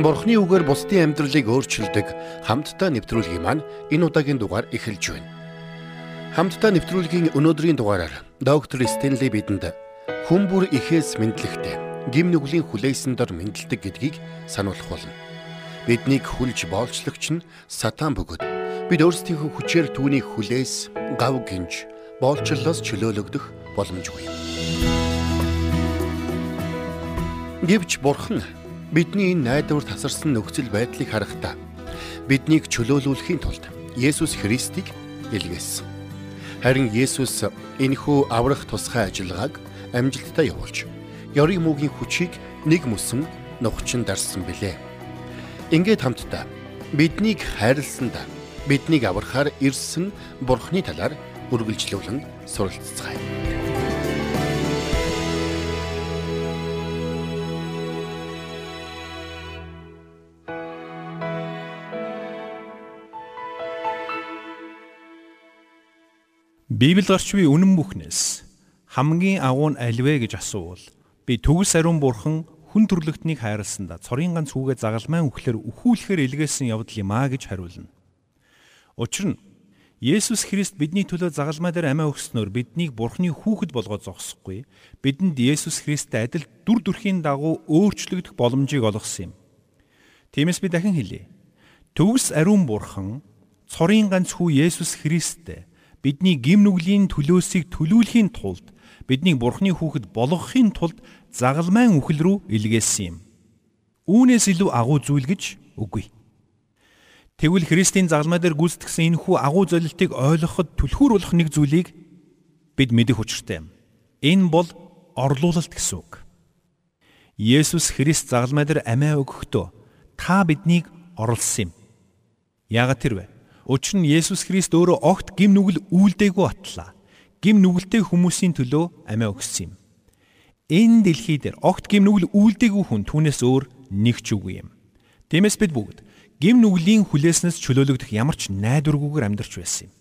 Бурхны үгээр бусдын амьдралыг өөрчилдөг хамтдаа нэвтрүүлгийн маань энэ удаагийн дугаар эхэлж байна. Хамтдаа нэвтрүүлгийн өнөөдрийн дугаараар доктор Стенли бидэнд хүн бүр ихээс мэдлэгтэй гим нүглийн хүлээсэн дор мэдлдэг гэдгийг сануулах болно. Биднийг хүлж боолчлогч нь сатан бөгөөд бид өөрсдийнхөө хүчээр түүний хүлээс гав гинж боолчлолоос чөлөөлөгдөх боломжгүй. Гэвч бурхан Бидний энэ найдвар тасарсан нөхцөл байдлыг харахтаа биднийг чөлөөлүүлэхийн тулд Есүс Христийг илгээсэн. Харин Есүс энэхүү аврах тусгай ажиллагааг амжилттай явуулж, ёрын мөгийн хүчийг нэг мөсөн нухчин дарсан билээ. Ингээд хамтдаа биднийг хайрласандаа биднийг аврахаар ирсэн Бурхны талаар үргэлжлүүлэн суралцгаая. Библи гарч буй үнэн бүхнээс хамгийн агуу нь альвэ гэж асуувал би төгс ариун бурхан хүн төрлөختнийг хайрласанда цорын ганц хүүгээ загалмайн үхлээр өхүүлэхээр илгээсэн явдал юм а гэж хариулна. Учир нь Есүс Христ бидний төлөө загалмай дээр амиа өгснөөр биднийг Бурхны хүүхэд болгоод зогсохгүй. Бидэнд Есүс Христтэй адил дүр төрхийн дагуу өөрчлөгдөх боломжийг олгосон юм. Тиймээс би дахин хэлье. Төгс ариун Бурхан цорын ганц хүү Есүс Христтэй бидний гим нүглийн төлөөсийг төлүүлэхийн тулд бидний бурхны хүүхэд болгохын тулд загалмайн үхэл рүү илгээсэн юм. Үүнээс илүү агуу зүйл гэж үгүй. Тэгвэл Христийн загалмай дээр гүйцэтгсэн энэхүү агуу золилтыг ойлгоход түлхүүр болох нэг зүйлийг бид мэдэх учиртай юм. Энэ бол орлуулалт гэсэн үг. Есүс Христ загалмай дээр амиа өгөхдөө та биднийг орлсон юм. Яагаад тэр вэ? Учир нь Есүс Христ өөрөө огт гим нүгэл үйлдээгүй батлаа. Гим нүгэлтэй хүмүүсийн төлөө амиа өгсөн юм. Энэ дэлхий дээр огт гим нүгэл үйлдээгүй хүн түүнээс өөр нэг ч үгүй юм. Тиймээс бид бүгд гим нүглийн хүлээснээс чөлөөлөгдөх ямар ч найдваргүйгээр амьдарч байсан юм.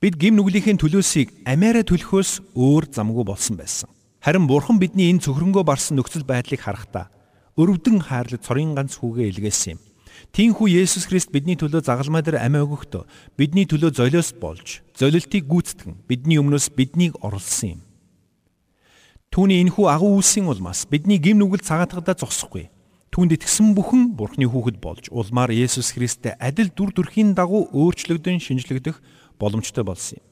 Бид гим нүглийнхээ төлөөсийг амиараа төлөхөөс өөр замгүй болсон байсан. Харин Бурхан бидний энэ цөхрөнгөө барсан нөхцөл байдлыг харахтаа өрөвдөн хайрлаг цорын ганц хүүгээ илгээсэн юм. Тинхүү Есүс Христ бидний төлөө загалмай дээр амиа өгөхдөө бидний төлөө золиос болж, золилтыг гүйцэтгэн бидний өмнөөс биднийг орлсон юм. Түүний энэхүү агуу үйлсийн улмаас бидний гим нүгэл цагаатгадаа зогсохгүй. Түүнд итгэсэн бүхэн Бурхны хүүхэд болж улмаар Есүс Христтэй адил дүр төрхийн дагуу өөрчлөгдөн шинжлэгдэх боломжтой болсон юм.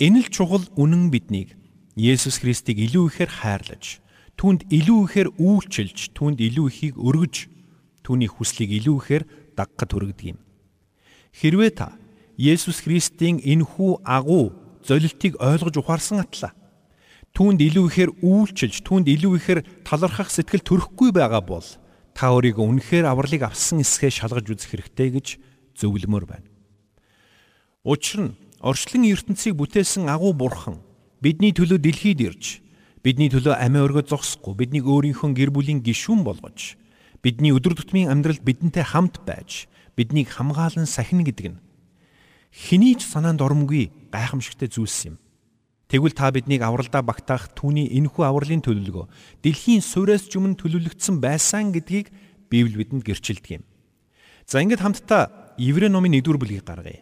Энэ л чухал үнэн биднийг Есүс Христийг илүү ихээр хайрлаж, түүнд илүү ихээр үйлчилж, түүнд илүү ихийг өргөж түүний хүслийг илүү ихээр дагахад хүргэдэг юм. Хэрвээ та Есүс Христийн энхүү агуу золилтыг ойлгож ухаарсан атлаа түүнд илүү ихээр үйлчилж түүнд илүү ихээр талархах сэтгэл төрөхгүй байгаа бол та өөрийгөө үнэхээр авралыг авсан эсгээ шалгаж үзэх хэрэгтэй гэж зөвлөмөр байна. Учир нь орчлон ертөнцийг бүтээсэн агуу бурхан бидний төлөө дэлхийд ирж бидний төлөө амиа өргөж зогсохгүй биднийг өөрийнхөө гэр бүлийн гишүүн болгож бидний өдөр тутмын амьдралд бидэнтэй хамт байж биднийг хамгаалан сахина гэдэг нь хэний ч санаанд оромгүй гайхамшигтай зүйлс юм. Тэгвэл та биднийг авралдаа багтаах түүний энэхүү авралын төлөвлөгөө дэлхийн суурьас өмнө төлөвлөгдсөн байсан гэдгийг Библи бидэнд гэрчилдэг юм. За ингээд хамтдаа Еврей номын 1-р бүлгийг гаргая.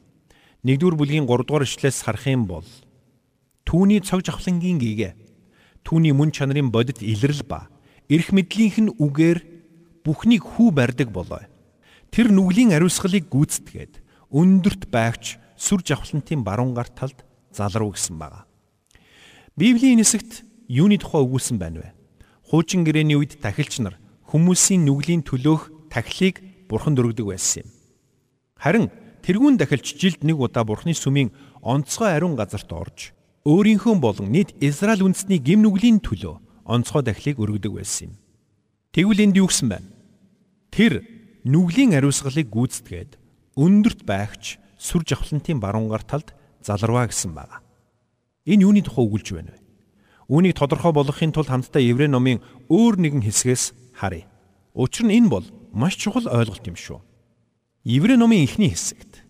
1-р бүлгийн 3-р эшлээс харах юм бол түүний цог жавхлангийн гээгээ түүний мөн чанарын бодит илрэл ба эрх мэдлийнх нь үгээр бүхнийг хүү барьдаг болоо. Тэр нүглийн ариусгалыг гүйцэтгээд өндөрт байгч сүр жавхлантын баруун гар талд залруу гэсэн байгаа. Библийн хэсэгт юуны тухай өгүүлсэн байна вэ? Хуучин гэрээний үед тахилч нар хүмүүсийн нүглийн төлөөх тахилыг бурханд өргөдөг байсан юм. Харин тэрүүн дахилч жилд нэг удаа бурхны сүмийн онцгой ариун газарт орж өөрийнхөө болон нийт Израиль үндэсний гим нүглийн төлөө онцгой дахилыг өргөдөг байсан юм. Тэгвэл энд юу гэсэн байна? Тэр нүглийн ариусгалыг гүйцэтгээд өндөрт байгч сүр жавхлантын баруун гар талд заларваа гэсэн байна. Энэ юуны тухай өгүүлж байна вэ? Үүнийг тодорхой болгохын тулд хамтдаа Еврей номын өөр нэгэн хэсгээс харъя. Учир нь энэ бол маш чухал ойлголт юм шүү. Еврей номын эхний хэсэгт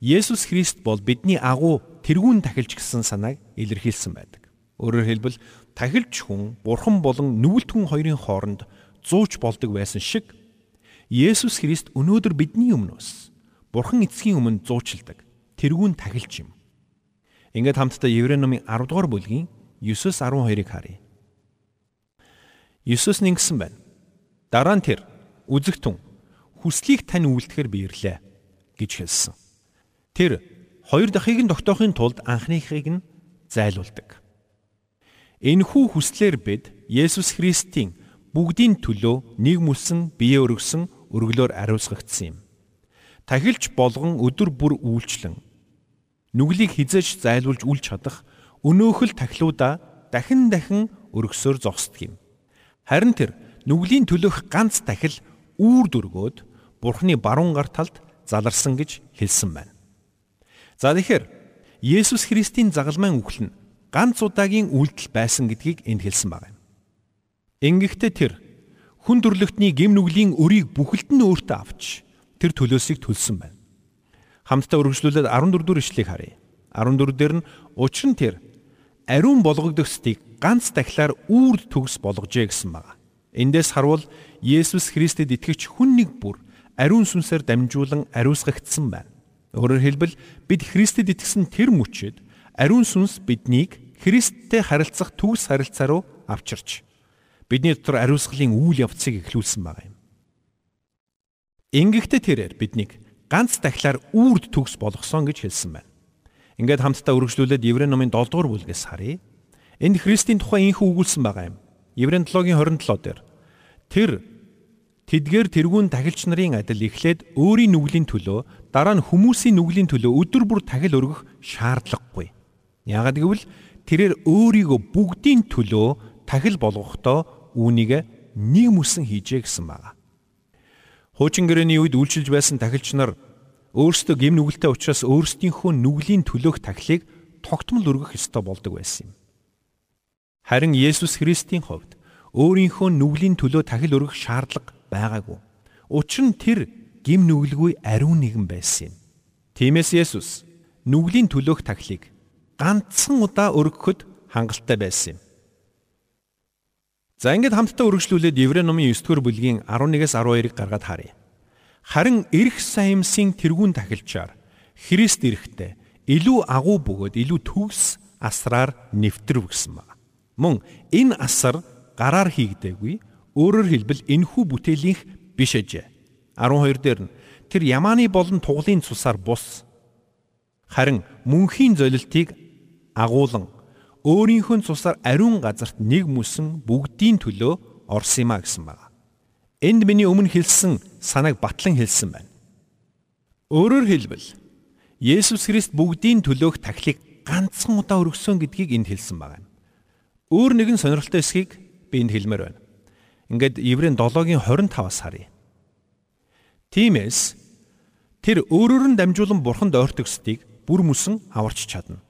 Есүс Христ бол бидний агуу тэрүүн тахилч гэсэн санааг илэрхийлсэн байдаг. Өөрөөр хэлбэл тахилч хүн, бурхан болон нүгэлт хүн хоёрын хооронд зууч болдог байсан шиг Есүс Христ өнөөдөр бидний өмнөөс Бурхан эцгийн өмнө зуучилдаг. Тэрүүн тахилч юм. Ингээд хамтдаа Еврей номын 10 дугаар бүлгийн 9-с 12-ыг харъя. Есүс нэгсэн байна. Дараа нь тэр үзэгтэн хүслийг тань үйлдэхэр биерлээ гэж хэлсэн. Тэр хоёр дахийг нь тогтоохын тулд анхныхыг нь зайлуулдаг. Энэхүү хүслээр бид Есүс Христийн бүгдийн төлөө нэг мүсэн бие өргөсөн өргөлөөр ариусгагдсан юм. Тахилч болгон өдөр бүр үйлчлэн нүглийг хизээж зайлуулж үл чадах өнөөхөл тахилуудаа дахин дахин өргөсөөр зогсдог юм. Харин тэр нүглийн төлөх ганц тахил үүр дүргөөд Бурхны баруун гар талд заларсан гэж хэлсэн байна. За тэгэхээр Есүс Христийн загалмайн үхэл нь ганц удаагийн үйлдэл байсан гэдгийг энд хэлсэн байна. Ингэхдээ тэр хүн төрлөختний гим нүглийн өрийг бүхэлд нь өөртөө авч тэр төлөөсийг төлсөн байна. Хамтдаа үргэлжлүүлээд 14 дугаар ишлэгийг харъя. 14 дээр нь учир нь тэр ариун болгогдохстыг ганц дахлаар үрд төгс болгожээ гэсэн байна. Эндээс харвал Есүс Христэд итгэж хүн нэг бүр ариун сүнсээр дамжуулан ариусгагдсан байна. Өөрөөр хэлбэл бид Христэд итгэсэн тэр мөчөд ариун сүнс биднийг Христтэй харилцах төгс харилцаа руу авчирч бидний дотор ариусгалын үйл явцыг эхлүүлсэн байгаа юм. Ингэхдээ тэрээр биднийг ганц дахлаар үрд төгс болгосон гэж хэлсэн байна. Ингээд хамтдаа үргэлжлүүлээд Еврей номын 7 дугаар бүлгээс харъя. Энд Христийн тухай инхүү өгүүлсэн байгаа юм. Еврей 7-гийн 27 дээр тэр Тэдгээр тэрүүн тахилч нарын адил эхлээд өөрийн нүглийн төлөө дараа нь хүмүүсийн нүглийн төлөө өдөр бүр тахил өргөх шаардлагагүй. Яагад гэвэл тэрээр өөрийгөө бүгдийн төлөө тахил болгохдоо үүнийг нэг мүсэн хийжээ гэсэн байна. Хуучин гэрээний үед үйлчилж байсан тахилч нар өөрсдөө гим нүгэлтэй учраас өөрсдийнхөө нүглийн төлөөх тахилыг тогтмол өргөх ёстой болдог байсан юм. Харин Есүс Христийн хувьд өөрийнхөө нүглийн төлөө тахил өргөх шаардлага байгаагүй. Учир нь тэр гим нүгэлгүй ариун нэгэн байсан юм. Тиймээс Есүс нүглийн төлөөх тахлыг ганцхан удаа өргөхөд хангалттай байсан юм. За ингээд хамтдаа үргэлжлүүлээд Еврей номын 9 дугаар бүлгийн 11-ээс 12-ыг гаргаад харъя. Харин эрх саямсын тэрүүн тахилчаар Христ эрэхтэй илүү агуу бөгөөд илүү төгс асраар нэвтрв гэсэн байна. Мөн энэ асар гараар хийгдээгүй Өөрөөр хэлбэл энэхүү бүтээлийнх биш ажээ. 12 дээр нь тэр ямааны болон туглын цусаар бус харин мөнхийн золилтыг агуулan өөрийнхөө цусаар ариун газарт нэг мүсэн бүгдийн төлөө орсон юма гэсэн байна. Энд миний өмнө хэлсэн санааг батлан хэлсэн байна. Өөрөөр хэлбэл Есүс Христ бүгдийн төлөөх тахлыг ганцхан удаа өргөсөн гэдгийг энд хэлсэн байна. Өөр нэгэн сонирхолтой эсхийг би энд хэлмээр байна. Ингээд Еврейн 7-гийн 25-аас харъя. Тиймээс тэр өөрөөр нь дамжуулан бурханд ойртогсдгийг бүр мөсөн аварч чадна.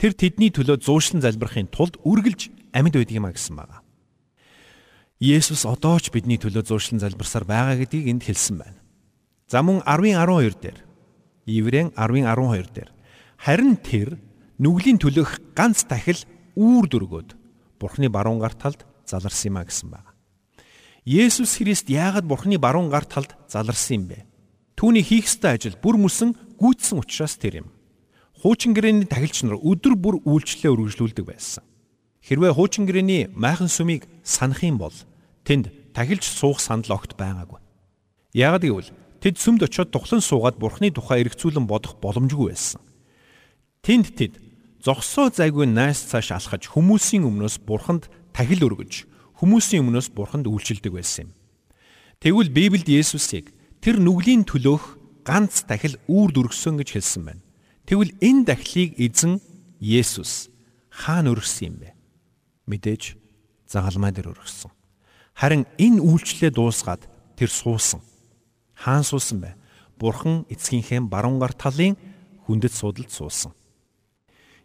Тэр тэдний төлөө зуушлан залбирахын тулд үргэлж амьд байдаг юм а гэсэн байна. Есүс одоо ч бидний төлөө зуушлан залбирсаар байгаа гэдгийг энд хэлсэн байна. За мөн 10-ын 12 дээр Еврейн 10-ын 12 дээр харин тэр нүглийн төлөх ганц дахил үүр дөргөөд Бурхны баруун гар талд заларсан юм а гэсэн байна. Есүс Христ яагаад Бурхны баруун гар талд заларсан юм бэ? Түүний хийх ёстой ажил бүр мөсөн гүйцсэн учраас тэр юм. Хуучин гэрээний тахилч нар өдөр бүр үйлчлэлээ үргэлжлүүлдэг байсан. Хэрвээ хуучин гэрээний майхан сүмийг санах юм бол тэнд тахилч суух санал огт байгаагүй. Яагад гэвэл тэд сүмд очиод тухлан суугаад Бурхны тухай эргцүүлэн бодох боломжгүй байсан. Тэнд тэд зогсоо зайгүй найс цааш алхаж хүмүүсийн өмнөөс Бурханд тахил өргөж хүмүүсийн өмнөөс бурханд үйлчилдэг байсан юм. Тэгвэл Библиэд Есүсийг тэр нүглийн төлөөх ганц дахил үүр дүргсэн гэж хэлсэн байна. Тэгвэл энэ дахлыг эзэн Есүс хаана өргөсөн юм бэ? Мэдээж загалмай дээр өргөсөн. Харин энэ үйлчлэлээ дуусгаад тэр суусан. Хаан суусан бэ? Бурхан эцгийнхээ баруун гар талын хүндэт суудалд суусан.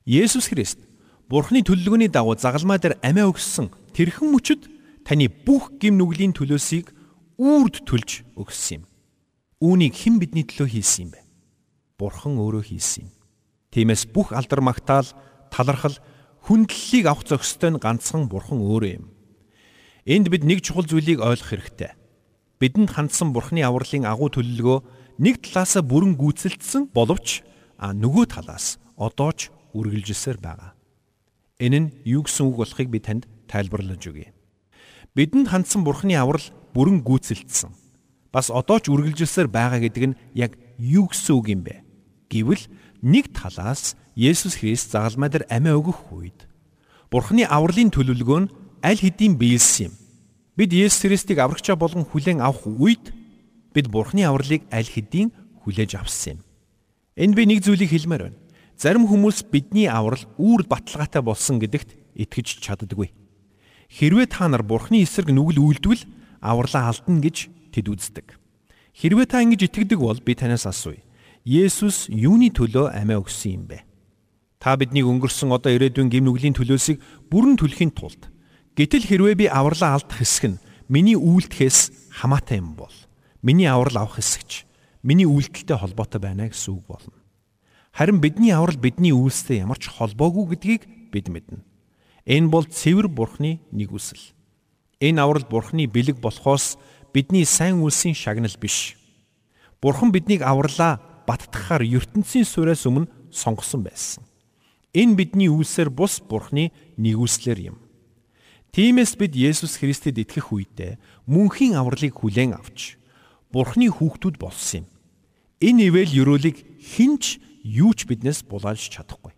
Есүс Христ Бурхны төлөвлөгөөний дагуу загалмай дээр амиа өгсөн тэрхэн мөчөд таны бүх гим нүглийн төлөөсийг үрд төлж өгсөн юм. Үүнийг хэн бидний төлөө хийсэн юм бэ? Бурхан өөрөө хийсэн юм. Тиймээс бүх алдар магтаал, талархал, хүндлэлийг авах зохистой нь ганцхан Бурхан өөрөө юм. Энд бид нэг чухал зүйлийг ойлгох хэрэгтэй. бидэнд хандсан Бурхны авралын агуу төлөлгөө нэг талаасаа бүрэн гүйцэлдсэн боловч а нөгөө талаас одоо ч үргэлжилсээр байгаа. Энэ нь юу гэсэн үг болохыг би танд тайлбарлаж өгье. Бидэнд хандсан Бурхны аврал бүрэн гүйцэлдсэн. Бас одоо ч үргэлжилсээр байгаа гэдэг нь яг юу гэсэн үг юм бэ? Гэвэл нэг талаас Есүс Христ загалмай дээр амиа өгөх үед Бурхны авралын төлөвлөгөө нь аль хэдийн биелсэн юм. Бид Есүс Христийг аврагчаа болгон хүлээн авах үед бид Бурхны авралыг аль хэдийн хүлээж авсан юм. Энд би нэг зүйлийг хэлмээр байна. Зарим хүмүүс бидний аврал үүр баталгаатай болсон гэдэгт итгэж чаддаггүй. Хэрвээ та нар Бурхны эсрэг нүгэл үйлдвэл авралаа алдна гэж тэд үздэг. Хэрвээ та ингэж итгэдэг бол би танаас асууя. Есүс юуны төлөө амиа өгсөн юм бэ? Та биднийг өнгөрсөн одоо ирээдүйн гим нүглийн төлөөсийг бүрэн төлөхийн тулд гэтэл хэрвээ би авралаа алдах хэсэг нь миний үйлдэхээс хамаатай юм бол миний аврал авах хэсэгч миний үйлдэлтэй холбоотой байна гэсэн үг болно. Харин бидний аврал бидний үйлстэй ямар ч холбоогүй гэдгийг бид мэднэ. Энэ бол цэвэр бурхны нэг үсэл. Энэ аврал бурхны бэлэг болохоос бидний сайн үлсийн шагнал биш. Бурхан биднийг авралаа баттахаар ертөнцийн сураас өмнө сонгосон байсан. Энэ бидний үлсээр бус Бурханы нэгүслэр юм. Тиймээс бид Есүс Христэд итгэх үедээ мөнхийн авралыг хүлээн авч Бурханы хүүхдүүд болсон юм. Энэ ивэл ёроолыг хинч юу ч биднээс булаалж чадахгүй.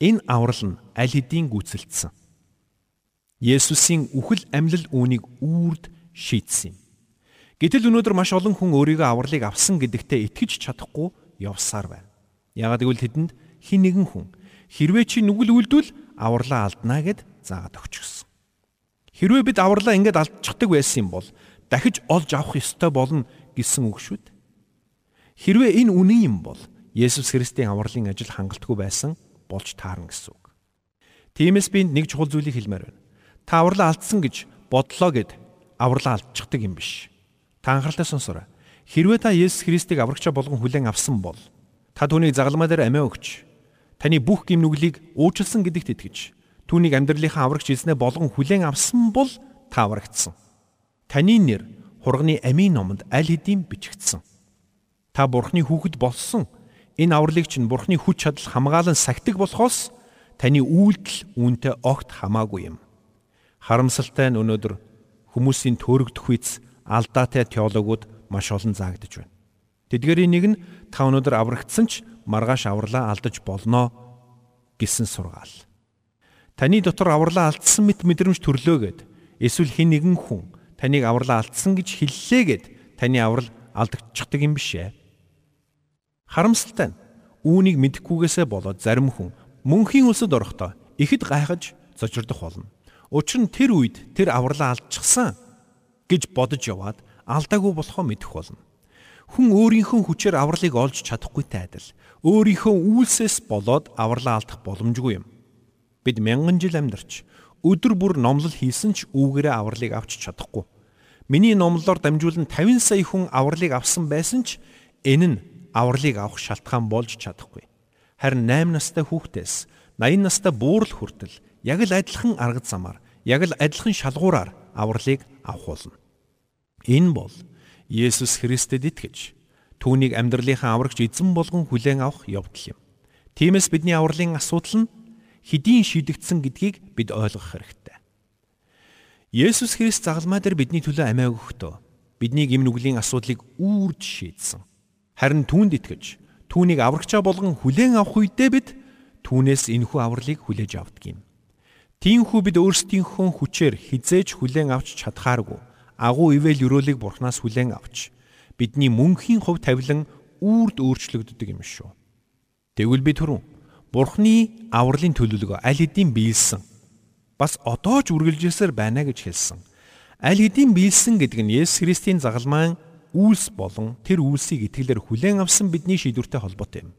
Энэ аврал нь аль хэдийн гүйцэлдсэн. Есүсийн үхэл амьлал үүнийг үрд шийдсэн юм. Гэтэл өнөөдөр маш олон хүн өөрийгөө авралыг авсан гэдэгтээ итгэж чадахгүй явсаар байна. Ягаад гэвэл тэдэнд хин нэгэн хүн хэрвээ чи нүгэл үлдвэл авралаа алднаа гэд заагаад өгчихсөн. Хэрвээ бид авралаа ингэж алдчихдаг байсан юм бол дахиж олж авах ёстой болно гэсэн үг шүү дээ. Хэрвээ энэ үнэн юм бол Есүс Христийн авралын ажил хангалтгүй байсан болж таарна гэсэн үг. Тиймээс би нэг чухал зүйлийг хэлмээр байна. Та авралаа алдсан гэж бодлоо гэд авралаа алдчихдаг юм биш. Та анхааралтай сонсоорой. Хэрвээ та Есүс Христийг аврагчаа болгон хүлээн авсан бол та түүнийг загалмай дээр амиа өгч таны бүх гим нүглийг уучлсан гэдэгт итгэж түүнийг амьдралынхаа аврагч эзнээ болгон хүлээн авсан бол та аврагдсан. Таны нэр хурганы амийн номонд аль хэдийн бичигдсэн. Та Бурхны хүүхэд болсон. Энэ авралыг чинь Бурхны хүч чадал хамгаалan сахидаг болохоос таны үйлдэл үүнтэй огт хамаагүй юм. Харамсалтай нь өнөөдөр хүмүүсийн төөрөгдөх үйс алдаатай теологууд маш олон заагдж байна. Тэдгээрийн нэг нь та өнөөдөр аврагдсан ч маргааш авралаа алдаж болноо гэсэн сургаал. Таны дотор авралаа алдсан мэт мэдрэмж төрлөөгээд эсвэл хэн нэгэн хүн таныг авралаа алдсан гэж хэллээгээд таны аврал алдагдчихдаг юм биш ээ. Харамсалтай нь үүнийг мэдэхгүйгээсээ болоод зарим хүн мөнхийн үлсэд орохдоо ихэд гайхаж зочирдох болно. Учир нь тэр үед тэр авралаа алдчихсан гэж бодож яваад алдаагүй болохоо мэдэх болно. Хүн өөрийнхөө хүчээр авралыг олж чадахгүйтэй адил өөрийнхөө үйлсээс болоод авралаа алдах боломжгүй юм. Бид мянган жил амьдарч өдөр бүр номлол хийсэн ч үүгээрээ авралыг авч чадахгүй. Миний номлолоор дамжуулан 50 сая хүн авралыг авсан байсан ч энэ нь авралыг авах шалтгаан болж чадахгүй. Харин 8 настай хүүхдээс 80 настай буурал хүртэл яг л адилхан арга замаар, яг л адилхан шалгуураар авралыг авах болно. Энэ бол Есүс Христэд итгэж түүнийг амьдралынхаа аврагч эзэн болгон хүлээн авах явдал юм. Тиймээс бидний авралын асуудал нь хэдийн шийдэгдсэн гэдгийг бид ойлгох хэрэгтэй. Есүс Христ загалмай дээр бидний төлөө амиа өгөхдөө бидний гим нүглийн асуудлыг үрд шийдсэн. Харин түүнд итгэж түүнийг аврагчаа болгон хүлээн авах үедээ бид түүнээс энэхүү авралыг хүлээж авдаг юм. Тиймээс бид өөрсдийнхөө хүчээр хизээж хүлээн авч чадхааргүй агуу ивэл өрөөлийг бурхнаас хүлээн авч бидний мөнхийн хувь тавилан үрд өөрчлөгддөг юм шүү. Тэгвэл би түрүүн бурхны авралын төлөвлөгөө аль хэдийн биелсэн бас одоо ч үргэлжилсээр байна гэж хэлсэн. Аль хэдийн биелсэн гэдэг нь Есүс Христийн загалмайн үйлс болон тэр үйлсийг итгэлээр хүлээн авсан бидний шийдвэртэй холбоотой юм.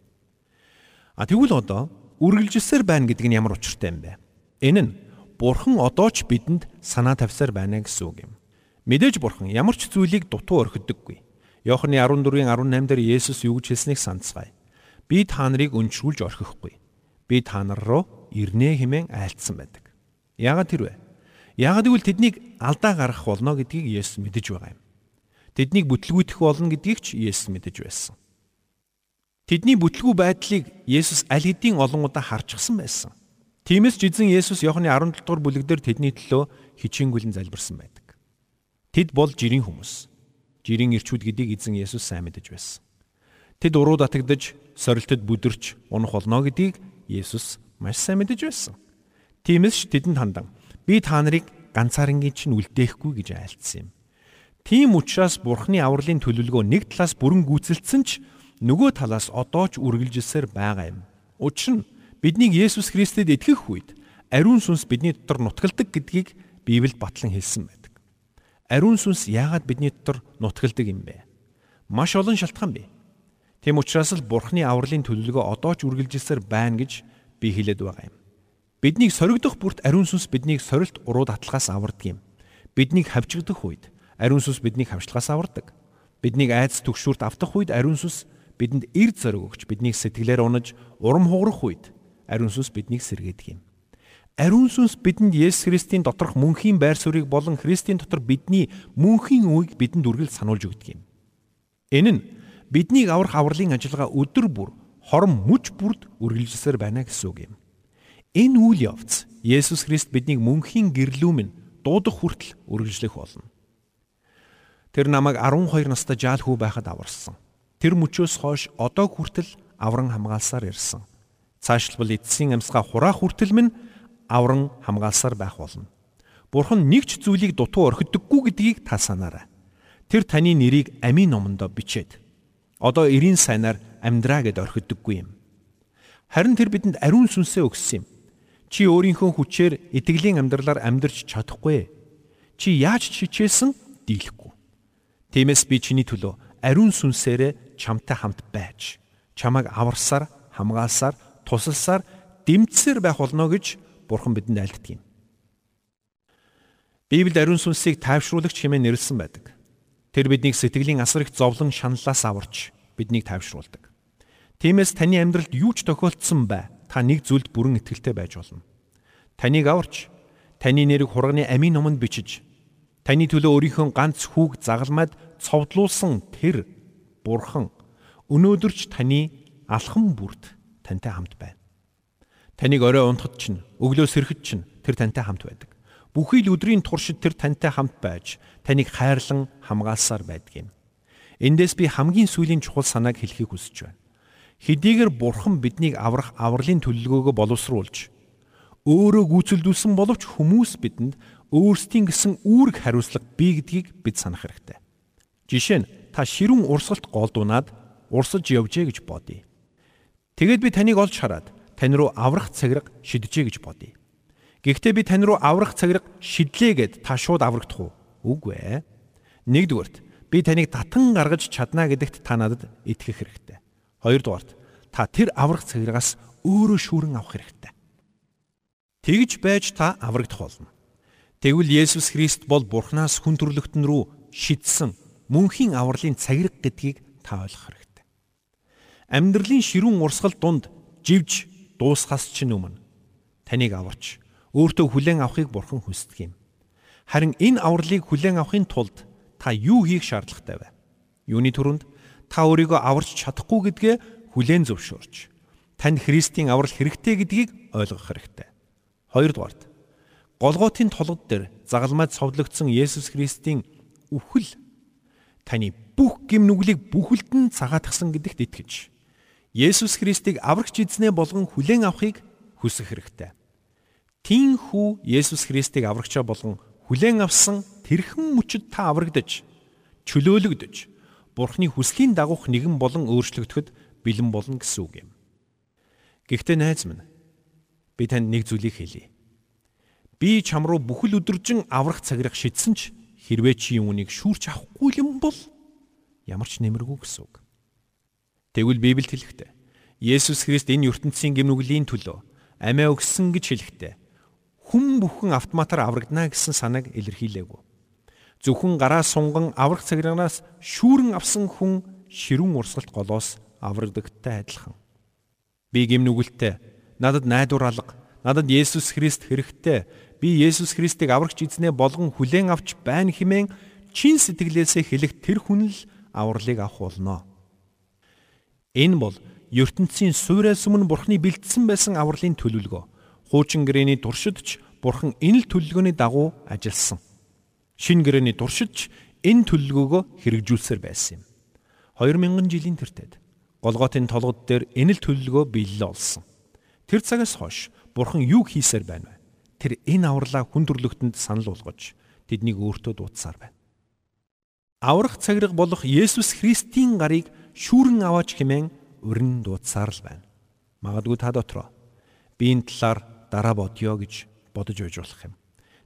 А тэгвэл одоо үргэлжилсээр байна гэдэг нь ямар учиртай юм бэ? Энэ нь Бурхан одоо ч бидэнд санаа тавьсаар байна гэсэн үг юм. Мэдээж бурхан ямар ч зүйлийг дутуу орхидоггүй. Иохны 14-ийн 18 дээр Есүс юу гэж хэлснийг санацгаая. Би та нарыг өнчрүүлж орхихгүй. Би та нар руу ирнэ хэмээн айлцсан байдаг. Яагаад тэрвэ? Яагаад гэвэл тэднийг алдаа гаргах болно гэдгийг Есүс мэдэж байгаа юм. тэднийг бүтлгүүтэх болно гэдгийг ч Есүс мэдэж байсан. Тэдний бүтлгүү байдлыг Есүс аль хэдийн олон удаа харчихсан байсан. Тиймээс ч эзэн Есүс Иохны 17 дугаар бүлэг дээр тэдний төлөө хичээнгүйлэн залбирсан байдаг. Тэд бол жирийн хүмүүс. Жирийн ирчүүд гэдгийг эзэн Есүс сайн мэдэж байсан. Тэд уруу татагдж, сорилтод бүдэрч унах болно гэдгийг Есүс маш сайн мэдэж байсан. Тиймээс ч тэдэнд хандан би та нарыг ганцаарынгийн чинь үлдээхгүй гэж айлцсан юм. Тийм учраас Бурхны авралын төлөвлөгөө нэг талаас бүрэн гүйцэлдсэн ч нөгөө талаас одоо ч үргэлжилсээр байгаа юм. Учир нь биднийг Есүс Христэд итгэх үед ариун сүнс бидний дотор нутгалдаг гэдгийг Библиэд батлан хэлсэн байдаг. Ариун сүнс яагаад бидний дотор нутгалдаг юм бэ? Маш олон шалтгаан бий. Тэм учраас л Бурхны авралын төлөвлөгөө одоо ч үргэлжилсээр байна гэж би хэлээд байгаа юм. Биднийг соригдох бүрт ариун сүнс биднийг сорилт уруу татлагаас авардаг юм. Биднийг хавчигдах үед ариун сүнс биднийг хавчлагаас авардаг. Биднийг айдас түгшүүрт автах үед ариун сүнс бидэнд эрд зориг өгч биднийг сэтгэлээр унаж урам хугарах үед ариун сүнс биднийг сэргээдэг юм. Ариун сүнс бидэнд Есүс Христийн доторх мөнхийн байр суурийг болон Христийн дотор бидний мөнхийн үеийг бидэнд үргэлж сануулж өгдөг юм. Энэ нь биднийг аврах авралын ажиллагаа өдөр бүр хором мүж бүрд үргэлжилсээр байна гэсэн үг юм. Энэ үйл явц Есүс Христ биднийг мөнхийн гэрлүүмэн дуудах хүртэл үргэлжлэх болно. Тэр намайг 12 настай жаал хүү байхад аварсан. Тэр мөчөөс хойш одоо хүртэл авран хамгаалсаар ирсэн. Цаашлбал эцсийн амьсгаа хураах хүртэл минь авран хамгаалсаар байх болно. Бурхан нэг ч зүйлийг дутуу орхидоггүй гэдгийг та санаарай. Тэр таны нэрийг амийн номондоо бичээд одоо эрийн сайнаар амьдраа гэд орхидоггүй юм. Харин тэр бидэнд ариун сүнсээ өгсөн юм. Чи өөрийнхөө хүчээр итгэлийн амьдралаар амьдрч чадахгүй. Чи яаж чичээсэн дийлэхгүй. Тиймээс би чиний төлөө ариун сүнсээрээ чамтай хамт байж чамайг аварсаар, хамгаалсаар, тусалсаар, дэмжсээр байх болно гэж Бурхан бидэнд айлддаг юм. Библиэд ариун сүнсийг тайвшруулагч хэмээн нэрлсэн байдаг. Тэр биднийг сэтгэлийн их зовлон шаналлаас аварч биднийг тайвшруулдаг. Тиймээс таны амьдралд юу ч тохиолдсон бай, та нэг зүйлд бүрэн итгэлтэй байж болно. Таныг аварч, таны нэрийг хурганы амийн номонд бичиж, таны төлөө өөрийнхөө ганц хүүг загалмайд цовдлуулсан тэр Бурхан өнөөдөрч таны алхам бүрд тантай хамт байна. Таныг орой унтахад чинь, өглөө сэрхэд чинь тэр тантай хамт байдаг. Бүхий л өдрийн туршид тэр тантай хамт байж, таныг хайрлан хамгаалсаар байдаг юм. Эндээс би хамгийн сүүлийн чухал санааг хэлхийг хүсэж байна. Хэдийгээр Бурхан биднийг аврах авралын төлөвлөгөөгөө боловсруулж өөрөө гүйцэлдүүлсэн боловч хүмүүс бидэнд өөрсдийн гэсэн үүрэг хариуцлага бий гэдгийг бид санах хэрэгтэй. Жишээ нь та ширүүн урсгалт голдуунаад урсаж явжээ гэж бодъё. Тэгэд би таныг олж хараад тань руу аврах цагираг шидэжээ гэж бодъё. Гэхдээ би тань руу аврах цагираг шидлээ гэд та шууд аврагдах уу? Үгүй ээ. Нэгдүгürt би таныг татан гаргаж чадна гэдэгт та надад итгэх хэрэгтэй. Хоёрдугаарт та тэр аврах цагирагаас өөрөө шүүрэн авах хэрэгтэй. Тэгж байж та аврагдах болно. Тэгвэл Есүс Христ бол Бурханаас хүн төрлөختн рүү шидсэн мөнхийн авралын цагираг гэдгийг та ойлгох хэрэгтэй. Амьдралын ширүүн урсгал дунд живж дуусхаас ч өмнө таныг аварч өөртөө хүлээн авахыг бурхан хүсдэг юм. Харин энэ авралыг хүлээн авахын тулд та юу хийх шаардлагатай вэ? Юуны түрүүнд та өөрийгөө аварч чадахгүй гэдгээ хүлээн зөвшөөрч танд Христийн аврал хэрэгтэй гэдгийг ойлгох хэрэгтэй. Хоёрдугаарт Голготын толгод дээр загалмайд цовдлогдсон Есүс Христийн үхэл таны бүх гим нүглийг бүхэлдэн цагаатгсан гэдэгт итгэж Есүс Христийг аврагч эзнээ болгон хүлээн авахыг хүсэх хэрэгтэй. Тин хүү Есүс Христийг аврагчаа болгон хүлээн авсан тэрхэн мөчөд та аврагдаж чөлөөлөгдөж Бурхны хүслийн дагуух нэгэн болон өөрчлөгдөхөд бэлэн болно гэсэн үг юм. Гэхдээ найз минь би танд нэг зүйлийг хэлье. Би чам руу бүхэл өдржин аврах цагирах шидсэн ч хэрвээ чи юунийг шүүрч авахгүй юм бол ямар ч нэмэргүй гэсэн үг. Тэгвэл Библиэд хэлэхдээ Есүс Христ энэ ертөнцийн гимнүглийн төлөө амиа өгсөн гэж хэлэхдээ хүн бүхэн автоматар аврагдана гэсэн санааг илэрхийлээгүй. Зөвхөн гараа сунган аврах цагирагнаас шүүрэн авсан хүн ширүүн урсгалт голоос аврагдагтай адилхан. Би гимнүгэлтэй надад найдвар алга, надад Есүс Христ хэрэгтэй. Би Есүс Христийг аврагч эзнээ болгон хүлээн авч байна хэмээн чин сэтгэлээсээ хэлэх тэр хүн л авралыг авах болно. Энэ бол ертөнцийн суйраас өмнө Бурхны бэлдсэн байсан авралын төлөвлөгөө. Хуучин гэрээний туршидч Бурхан энэ л төлөвлөгөөний дагуу ажилласан. Шин гэрээний туршидч энэ төлөвлөгөөгөө хэрэгжүүлсээр байсан юм. 2000 жилийн тэртет Голготын толгод дээр энэ л төлөвлөгөө биелэл олсон. Тэр цагаас хойш Бурхан юу хийсээр байна вэ? Тэр энэ авралаа хүн төрлөختөнд санал болгож тэднийг өөртөө дуудсаар байна. Аврах цагираг болох Есүс Христийн гарыг шүүрэн аваач хэмээн өрн дуудсаар л байна. Магадгүй та дотроо би энэ талаар дараа бодё гэж бодож байж болох юм.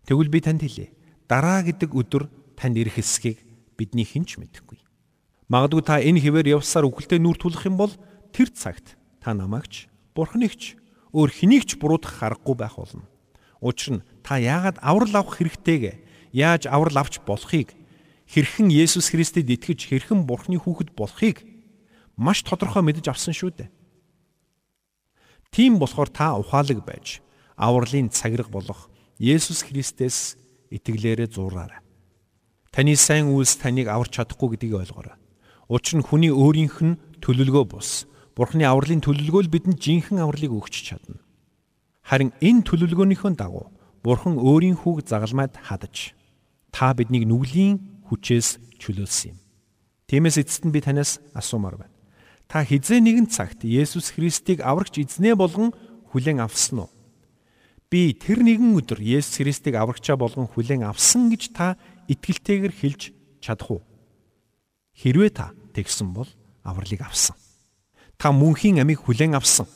Тэгвэл би танд хэлье. Дараа гэдэг өдөр танд ирэх хэсгийг бидний хинч мэдэхгүй. Магадгүй та энэ хിവэр явсаар үхэлтэд нүүр тулах юм бол тэр цагт та намаагч, бурхныг өөр хэнийг ч буруудах харахгүй байх болно. Учир нь та яагаад аврал авах хэрэгтэйг, яаж аврал авч болохыг, хэрхэн Есүс Христэд итгэж хэрхэн Бурхны хүүхэд болохыг маш тодорхой мэдэж авсан шүү дээ. Тийм болохоор та ухаалаг байж авралын цагираг болох Есүс Христэс итгэлээрээ зуураарай. Таны сайн үйлс таныг аварч чадахгүй гэдгийг ойлгоорой. Учир нь хүний өөрийнх нь төлөлгөө бус. Бурхны авралын төлөлгөө л бидэнд жинхэнэ авралыг өгч чадна. Харин энэ төлөлгөөнийхөө дагуу Бурхан өөрийн хүүг загалмайд хадаж та биднийг нүглийн хүчээс чөлөөлсөн юм. Тиймээс эцэст нь би танаас асуумаар байна та хизээ нэгэн цагт Есүс Христийг аврагч эзнээ болгон хүлээн авсан уу? Би тэр нэгэн өдөр Есүс Христийг аврагчаа болгон хүлээн авсан гэж та итгэлтэйгээр хэлж чадах уу? Хэрвээ та тэгсэн бол авралыг авсан. Та мөнхийн амийг хүлээн авсан.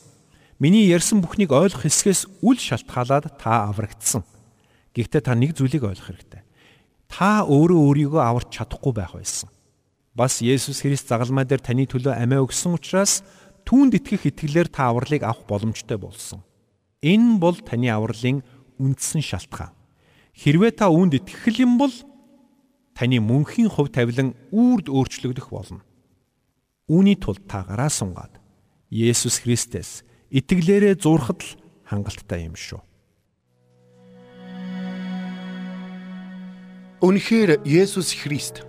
Миний ярьсан бүхнийг ойлгох хэсгээс үл шалтгаалаад та аврагдсан. Гэхдээ та нэг зүйлийг ойлгох хэрэгтэй. Та өөрөө өөрийгөө аварч чадахгүй байх байсан бас Есүс Христ загалмай дээр таны төлөө амиа өгсөн учраас түүнд итгэх итгэлээр та авралыг авах боломжтой болсон. Энэ бол таны авралын үндсэн шалтгаан. Хэрвээ та үүнд итгэх юм бол таны мөнхийн хувь тавилан үрд өөрчлөгдөх болно. Үүний тулд та гараа сунгаад Есүс Христэс итгэлээрээ зурхад л хангалттай юм шүү. Үнэхээр Есүс Христ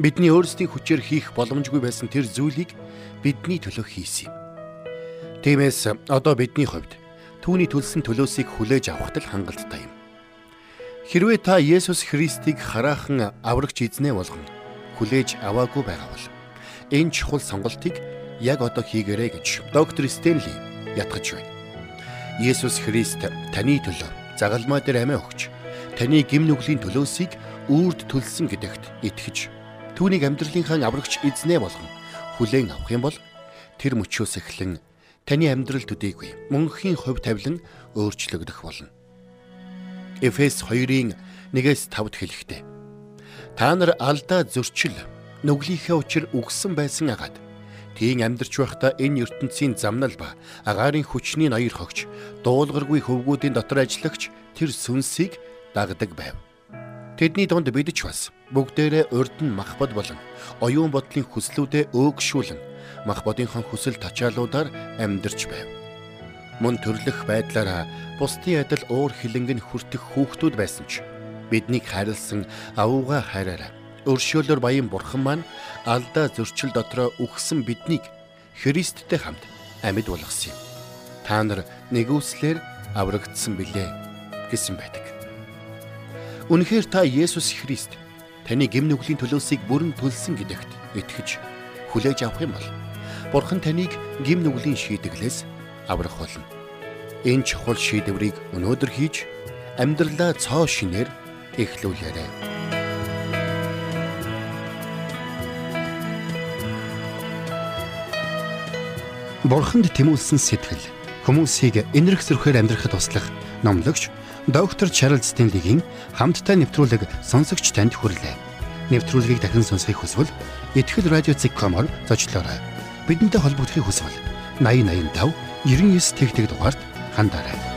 Бидний өөрсдийн хүчээр хийх боломжгүй байсан тэр зүйлийг бидний төлөө хийсэн юм. Тиймээс одоо бидний хувьд түүний төлсөн төлөөсийг хүлээж авахт л хангалттай юм. Хэрвээ та Есүс Христийг хараахан аврагч эзнээ болгон хүлээж аваагүй байгаа бол энэ чухал сонголтыг яг одоо хийгээрэй гэж доктор Стенли ятгах байна. Есүс Христ таны төлөө загалмай дээр амиа өгч таны гим нүглийн төлөөсийг үрд төлсөн гэдэгт итгэж түүнийг амьдралынхаа аврагч эзнээ болгон хүлээн авах юм бол тэр мөчөөс эхлэн таны амьдрал төдийгүй мөнхийн хувь тавилан өөрчлөгдөх болно. Эфес 2-ын 1-ээс 5-д хэлэхдээ Та нар алдаа зөрчил нүглийнхээ учир үгсэн байсан агаад тийм амьдарч байхдаа энэ ертөнцийн замнал ба агаарын хүчний ноёр хогч дуулгаргүй хөвгүүдийн дотор ажиллагч тэр сүнсийг дагдаг байв. Тэдний дунд бид ч бас бүгдээрээ урд нь махбод болон оюун бодлын хүслүүдээ өөгшүүлэн мах бодынхон хүсэл тачаалуудаар амьдарч байв. Мөн төрлөх байдлаараа бусдын адил уур хилэнг нь хүртэх хүүхдүүд байсан ч биднийг хайрлсан авууга хайраараа өршөөлөөр баян бурхан маань алдаа зөрчил дотроо үхсэн биднийг Христтэй хамт амьд болгосон юм. Та нар нэгүслэр аврагдсан билээ гэсэн байдаг. Үнэхээр та Есүс Христ таны гим нүглийн төлөөсийг бүрэн төлсөн гэдэгт итгэж хүлээж авах юм бол Бурхан таныг гим нүглийн шийтгэлээс аврах болно. Энэ чухал шийдвэрийг өнөөдөр хийж амьдралаа цоо шинээр эхлүүлээрэй. Бурханд тэмүүлсэн сэтгэл хүмүүсийг энэрх зөрхөөр амьдрахад туслах номлогч доктор Чарлз Стенлигийн хамттай нэвтрүүлэг сонсогч танд хүрлээ. Нэвтрүүлгийг дахин сонсохыг хүсвэл ихтгэл радиоцик.com-оор зочлоорой. Бидэнтэй холбогдохыг хүсвэл 8085 99 тэгтэг дугаард хандаарай.